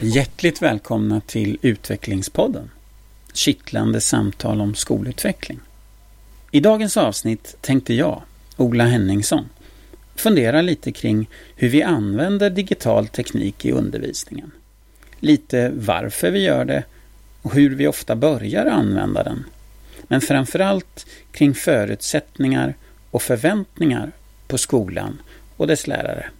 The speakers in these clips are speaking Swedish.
Hjärtligt välkomna till Utvecklingspodden. Kittlande samtal om skolutveckling. I dagens avsnitt tänkte jag, Ola Henningsson, fundera lite kring hur vi använder digital teknik i undervisningen. Lite varför vi gör det och hur vi ofta börjar använda den. Men framförallt kring förutsättningar och förväntningar på skolan och dess lärare.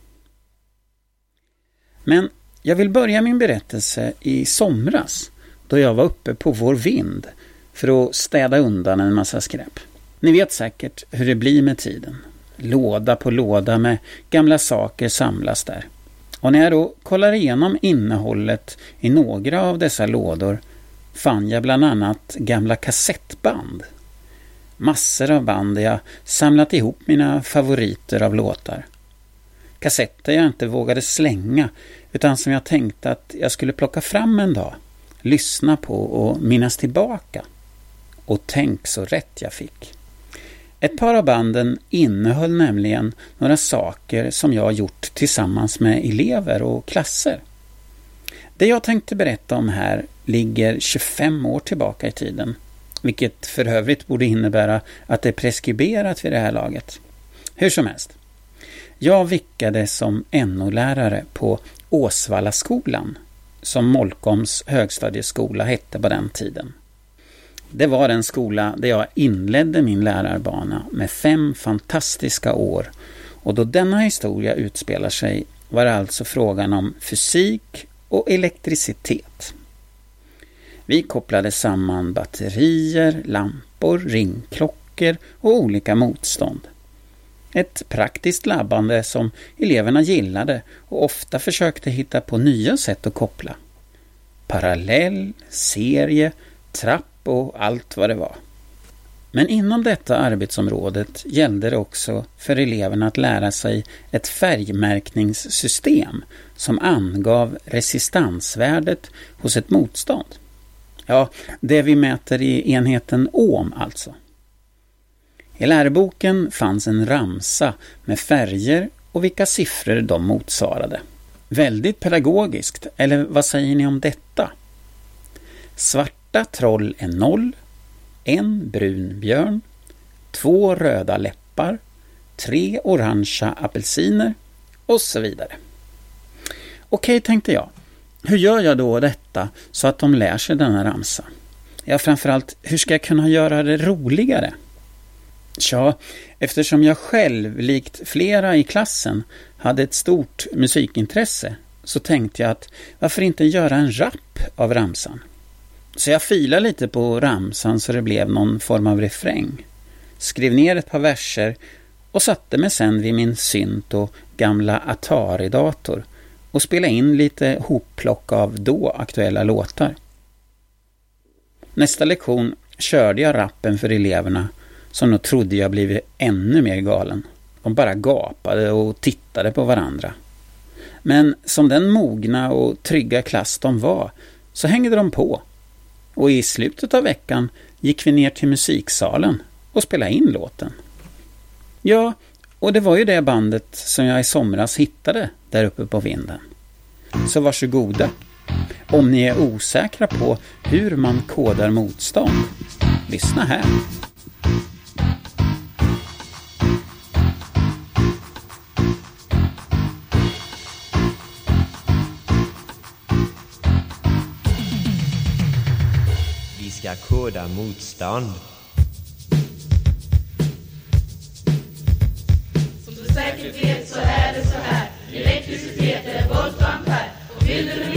Men jag vill börja min berättelse i somras då jag var uppe på vår vind för att städa undan en massa skräp. Ni vet säkert hur det blir med tiden. Låda på låda med gamla saker samlas där. Och när jag då kollar igenom innehållet i några av dessa lådor fann jag bland annat gamla kassettband. Massor av band där jag samlat ihop mina favoriter av låtar. Kassetter jag inte vågade slänga utan som jag tänkte att jag skulle plocka fram en dag, lyssna på och minnas tillbaka. Och tänk så rätt jag fick. Ett par av banden innehöll nämligen några saker som jag gjort tillsammans med elever och klasser. Det jag tänkte berätta om här ligger 25 år tillbaka i tiden, vilket för övrigt borde innebära att det är preskriberat vid det här laget. Hur som helst. Jag vickade som NO-lärare på Åsvallaskolan, som Molkoms högstadieskola hette på den tiden. Det var den skola där jag inledde min lärarbana med fem fantastiska år och då denna historia utspelar sig var det alltså frågan om fysik och elektricitet. Vi kopplade samman batterier, lampor, ringklockor och olika motstånd. Ett praktiskt labbande som eleverna gillade och ofta försökte hitta på nya sätt att koppla. Parallell, serie, trapp och allt vad det var. Men inom detta arbetsområdet gällde det också för eleverna att lära sig ett färgmärkningssystem som angav resistansvärdet hos ett motstånd. Ja, det vi mäter i enheten ohm alltså. I läroboken fanns en ramsa med färger och vilka siffror de motsvarade. Väldigt pedagogiskt, eller vad säger ni om detta? Svarta troll är noll, en brun björn, två röda läppar, tre orangea apelsiner och så vidare. Okej, tänkte jag. Hur gör jag då detta så att de lär sig denna ramsa? Ja, framförallt, hur ska jag kunna göra det roligare? Tja, eftersom jag själv, likt flera i klassen, hade ett stort musikintresse så tänkte jag att varför inte göra en rap av ramsan? Så jag filade lite på ramsan så det blev någon form av refräng. Skrev ner ett par verser och satte mig sen vid min synt och gamla Atari-dator och spela in lite hopplock av då aktuella låtar. Nästa lektion körde jag rappen för eleverna som nog trodde jag blivit ännu mer galen. De bara gapade och tittade på varandra. Men som den mogna och trygga klass de var så hängde de på. Och i slutet av veckan gick vi ner till musiksalen och spelade in låten. Ja, och det var ju det bandet som jag i somras hittade där uppe på vinden. Så varsågoda. Om ni är osäkra på hur man kodar motstånd, lyssna här. Vi ska koda motstånd. Och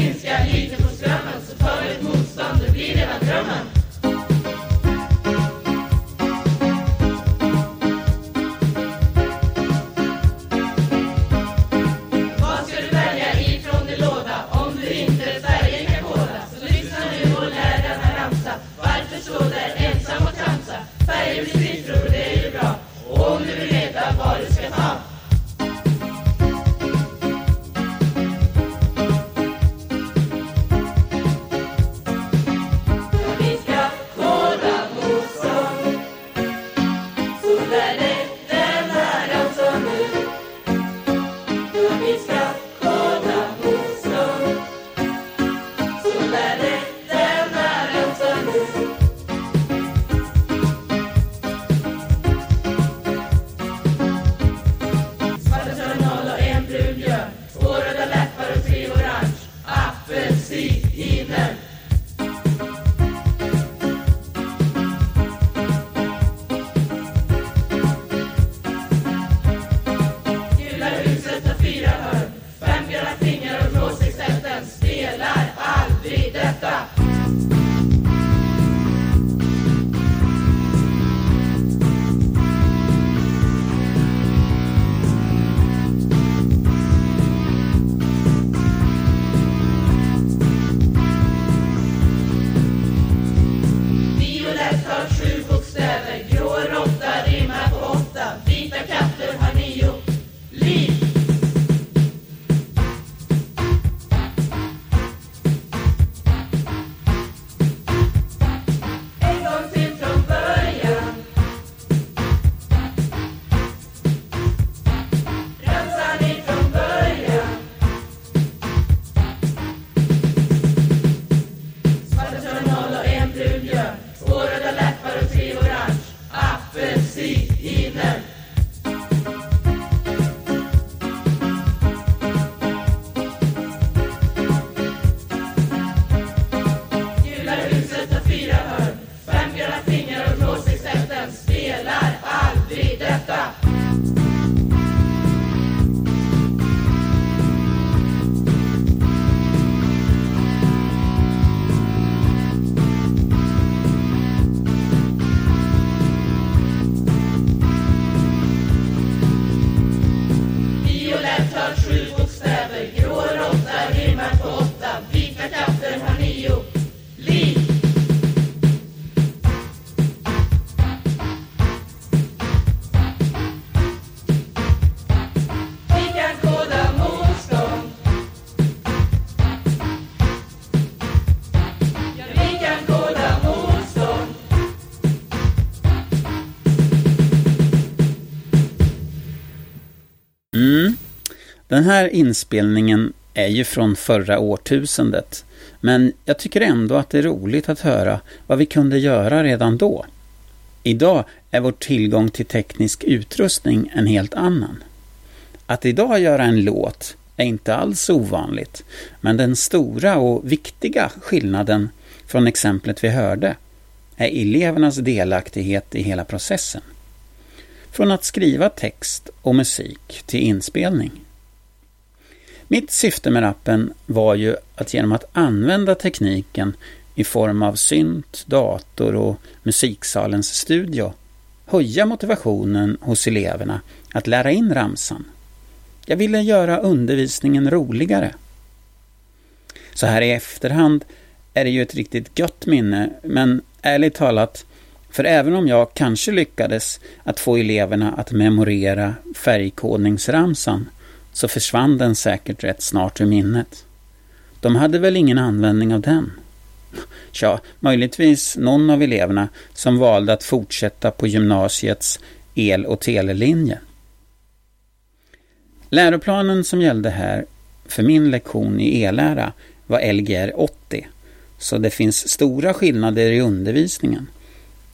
Den här inspelningen är ju från förra årtusendet. Men jag tycker ändå att det är roligt att höra vad vi kunde göra redan då. Idag är vår tillgång till teknisk utrustning en helt annan. Att idag göra en låt är inte alls ovanligt, men den stora och viktiga skillnaden från exemplet vi hörde är elevernas delaktighet i hela processen. Från att skriva text och musik till inspelning. Mitt syfte med rappen var ju att genom att använda tekniken i form av synt, dator och musiksalens studio höja motivationen hos eleverna att lära in ramsan. Jag ville göra undervisningen roligare. Så här i efterhand är det ju ett riktigt gött minne, men ärligt talat, för även om jag kanske lyckades att få eleverna att memorera färgkodningsramsan så försvann den säkert rätt snart ur minnet. De hade väl ingen användning av den? Tja, möjligtvis någon av eleverna som valde att fortsätta på gymnasiets el och telelinje. Läroplanen som gällde här för min lektion i e-lära var Lgr 80, så det finns stora skillnader i undervisningen.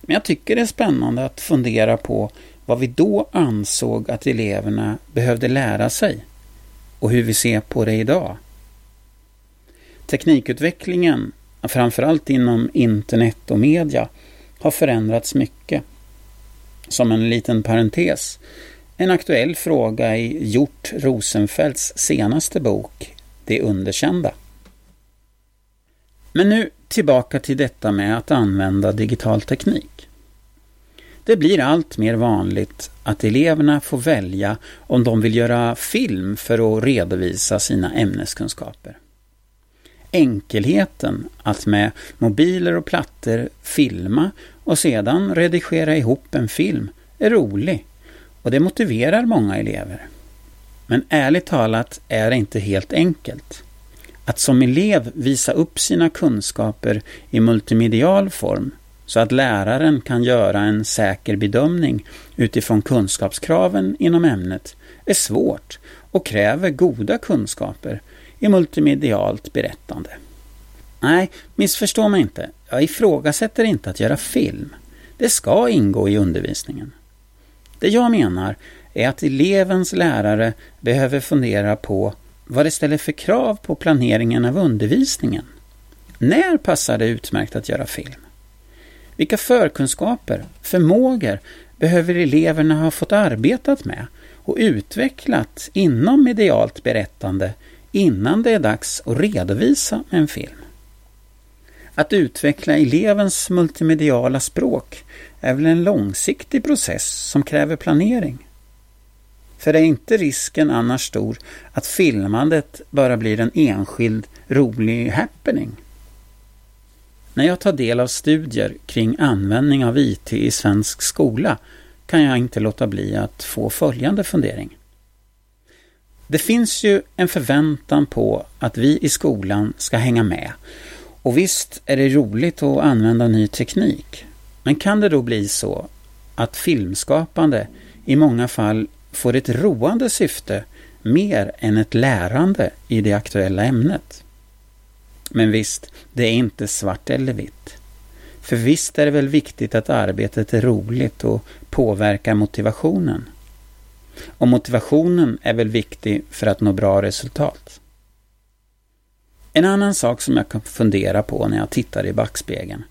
Men jag tycker det är spännande att fundera på vad vi då ansåg att eleverna behövde lära sig och hur vi ser på det idag. Teknikutvecklingen, framförallt inom internet och media, har förändrats mycket. Som en liten parentes, en aktuell fråga i Hjort Rosenfeldts senaste bok Det underkända. Men nu tillbaka till detta med att använda digital teknik. Det blir allt mer vanligt att eleverna får välja om de vill göra film för att redovisa sina ämneskunskaper. Enkelheten att med mobiler och plattor filma och sedan redigera ihop en film är rolig och det motiverar många elever. Men ärligt talat är det inte helt enkelt. Att som elev visa upp sina kunskaper i multimedial form så att läraren kan göra en säker bedömning utifrån kunskapskraven inom ämnet är svårt och kräver goda kunskaper i multimedialt berättande. Nej, missförstå mig inte. Jag ifrågasätter inte att göra film. Det ska ingå i undervisningen. Det jag menar är att elevens lärare behöver fundera på vad det ställer för krav på planeringen av undervisningen. När passar det utmärkt att göra film? Vilka förkunskaper, förmågor behöver eleverna ha fått arbetat med och utvecklat inom medialt berättande innan det är dags att redovisa en film? Att utveckla elevens multimediala språk är väl en långsiktig process som kräver planering. För är inte risken annars stor att filmandet bara blir en enskild rolig happening? När jag tar del av studier kring användning av IT i svensk skola kan jag inte låta bli att få följande fundering. Det finns ju en förväntan på att vi i skolan ska hänga med. Och visst är det roligt att använda ny teknik. Men kan det då bli så att filmskapande i många fall får ett roande syfte mer än ett lärande i det aktuella ämnet? Men visst, det är inte svart eller vitt. För visst är det väl viktigt att arbetet är roligt och påverkar motivationen. Och motivationen är väl viktig för att nå bra resultat. En annan sak som jag kan fundera på när jag tittar i backspegeln,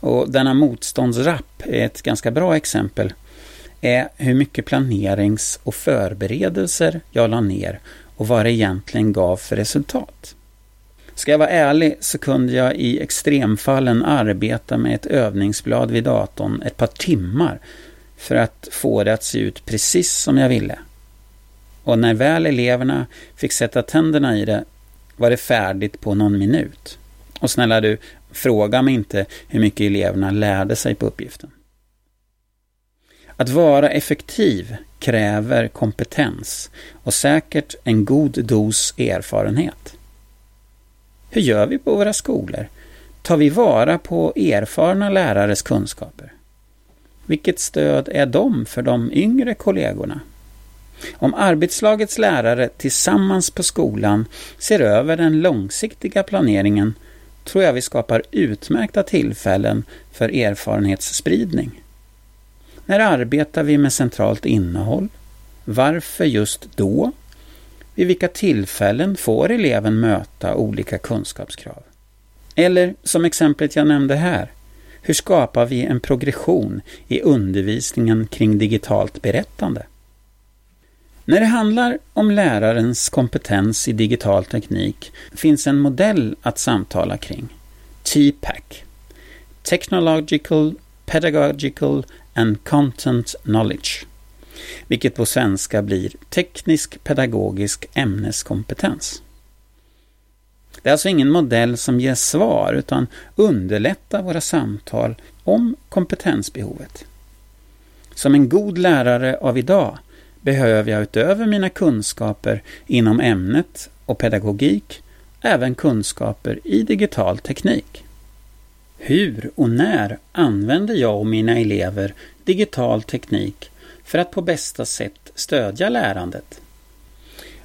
och denna motståndsrapp är ett ganska bra exempel, är hur mycket planerings och förberedelser jag la ner och vad det egentligen gav för resultat. Ska jag vara ärlig så kunde jag i extremfallen arbeta med ett övningsblad vid datorn ett par timmar för att få det att se ut precis som jag ville. Och när väl eleverna fick sätta tänderna i det var det färdigt på någon minut. Och snälla du, fråga mig inte hur mycket eleverna lärde sig på uppgiften. Att vara effektiv kräver kompetens och säkert en god dos erfarenhet. Hur gör vi på våra skolor? Tar vi vara på erfarna lärares kunskaper? Vilket stöd är de för de yngre kollegorna? Om arbetslagets lärare tillsammans på skolan ser över den långsiktiga planeringen tror jag vi skapar utmärkta tillfällen för erfarenhetsspridning. När arbetar vi med centralt innehåll? Varför just då? Vid vilka tillfällen får eleven möta olika kunskapskrav? Eller som exemplet jag nämnde här, hur skapar vi en progression i undervisningen kring digitalt berättande? När det handlar om lärarens kompetens i digital teknik finns en modell att samtala kring. TPAC. Technological, Pedagogical and Content Knowledge. Vilket på svenska blir teknisk pedagogisk ämneskompetens. Det är alltså ingen modell som ger svar utan underlättar våra samtal om kompetensbehovet. Som en god lärare av idag behöver jag utöver mina kunskaper inom ämnet och pedagogik även kunskaper i digital teknik. Hur och när använder jag och mina elever digital teknik för att på bästa sätt stödja lärandet?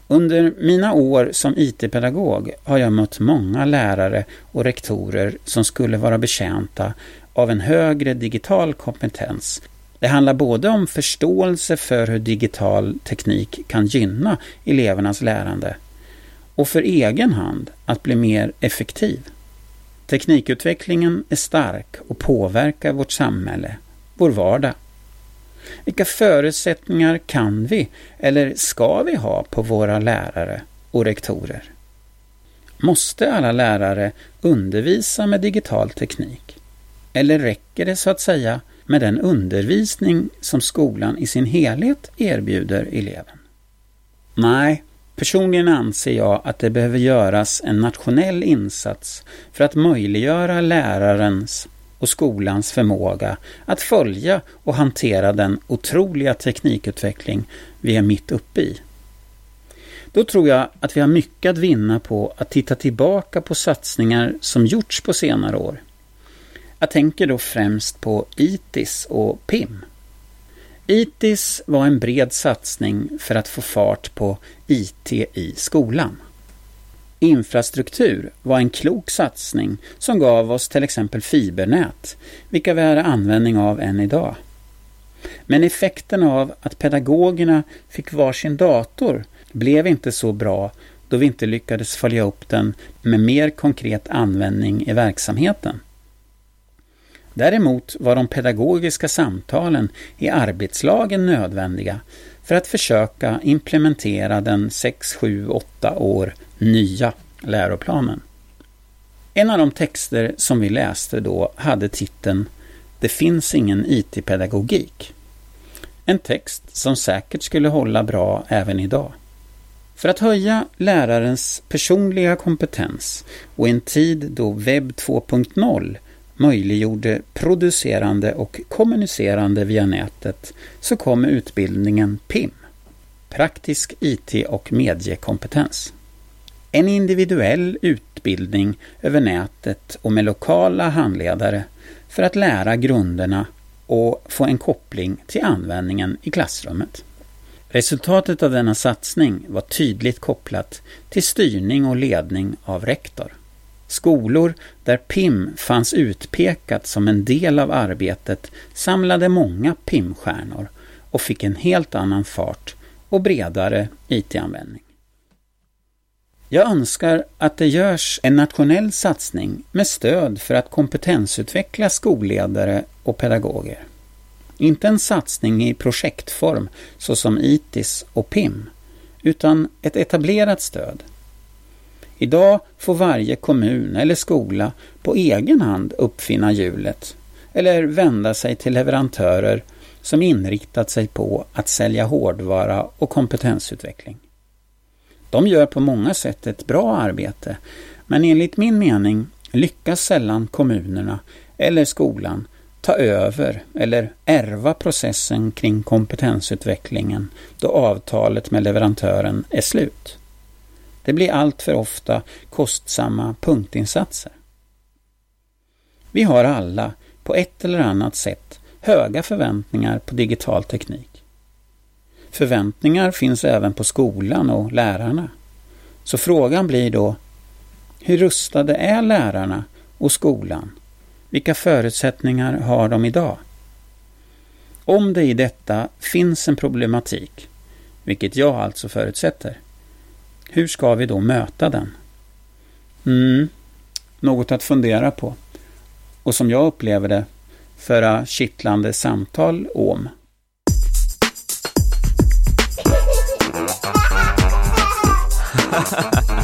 Under mina år som IT-pedagog har jag mött många lärare och rektorer som skulle vara betjänta av en högre digital kompetens. Det handlar både om förståelse för hur digital teknik kan gynna elevernas lärande och för egen hand att bli mer effektiv. Teknikutvecklingen är stark och påverkar vårt samhälle, vår vardag. Vilka förutsättningar kan vi eller ska vi ha på våra lärare och rektorer? Måste alla lärare undervisa med digital teknik? Eller räcker det så att säga med den undervisning som skolan i sin helhet erbjuder eleven? Nej, personligen anser jag att det behöver göras en nationell insats för att möjliggöra lärarens och skolans förmåga att följa och hantera den otroliga teknikutveckling vi är mitt uppe i. Då tror jag att vi har mycket att vinna på att titta tillbaka på satsningar som gjorts på senare år. Jag tänker då främst på ITIS och PIM. ITIS var en bred satsning för att få fart på IT i skolan. Infrastruktur var en klok satsning som gav oss till exempel fibernät, vilka vi har användning av än idag. Men effekten av att pedagogerna fick varsin dator blev inte så bra då vi inte lyckades följa upp den med mer konkret användning i verksamheten. Däremot var de pedagogiska samtalen i arbetslagen nödvändiga för att försöka implementera den 6, 7, 8 år nya läroplanen. En av de texter som vi läste då hade titeln Det finns ingen IT-pedagogik. En text som säkert skulle hålla bra även idag. För att höja lärarens personliga kompetens och i en tid då webb 2.0 möjliggjorde producerande och kommunicerande via nätet så kom utbildningen PIM, Praktisk IT och mediekompetens. En individuell utbildning över nätet och med lokala handledare för att lära grunderna och få en koppling till användningen i klassrummet. Resultatet av denna satsning var tydligt kopplat till styrning och ledning av rektor. Skolor där PIM fanns utpekat som en del av arbetet samlade många PIM-stjärnor och fick en helt annan fart och bredare IT-användning. Jag önskar att det görs en nationell satsning med stöd för att kompetensutveckla skolledare och pedagoger. Inte en satsning i projektform såsom ITIS och PIM, utan ett etablerat stöd. Idag får varje kommun eller skola på egen hand uppfinna hjulet eller vända sig till leverantörer som inriktat sig på att sälja hårdvara och kompetensutveckling. De gör på många sätt ett bra arbete, men enligt min mening lyckas sällan kommunerna eller skolan ta över eller ärva processen kring kompetensutvecklingen då avtalet med leverantören är slut. Det blir allt för ofta kostsamma punktinsatser. Vi har alla, på ett eller annat sätt, höga förväntningar på digital teknik. Förväntningar finns även på skolan och lärarna. Så frågan blir då, hur rustade är lärarna och skolan? Vilka förutsättningar har de idag? Om det i detta finns en problematik, vilket jag alltså förutsätter, hur ska vi då möta den? Mm, något att fundera på. Och som jag upplever det, föra kittlande samtal om. ha ha ha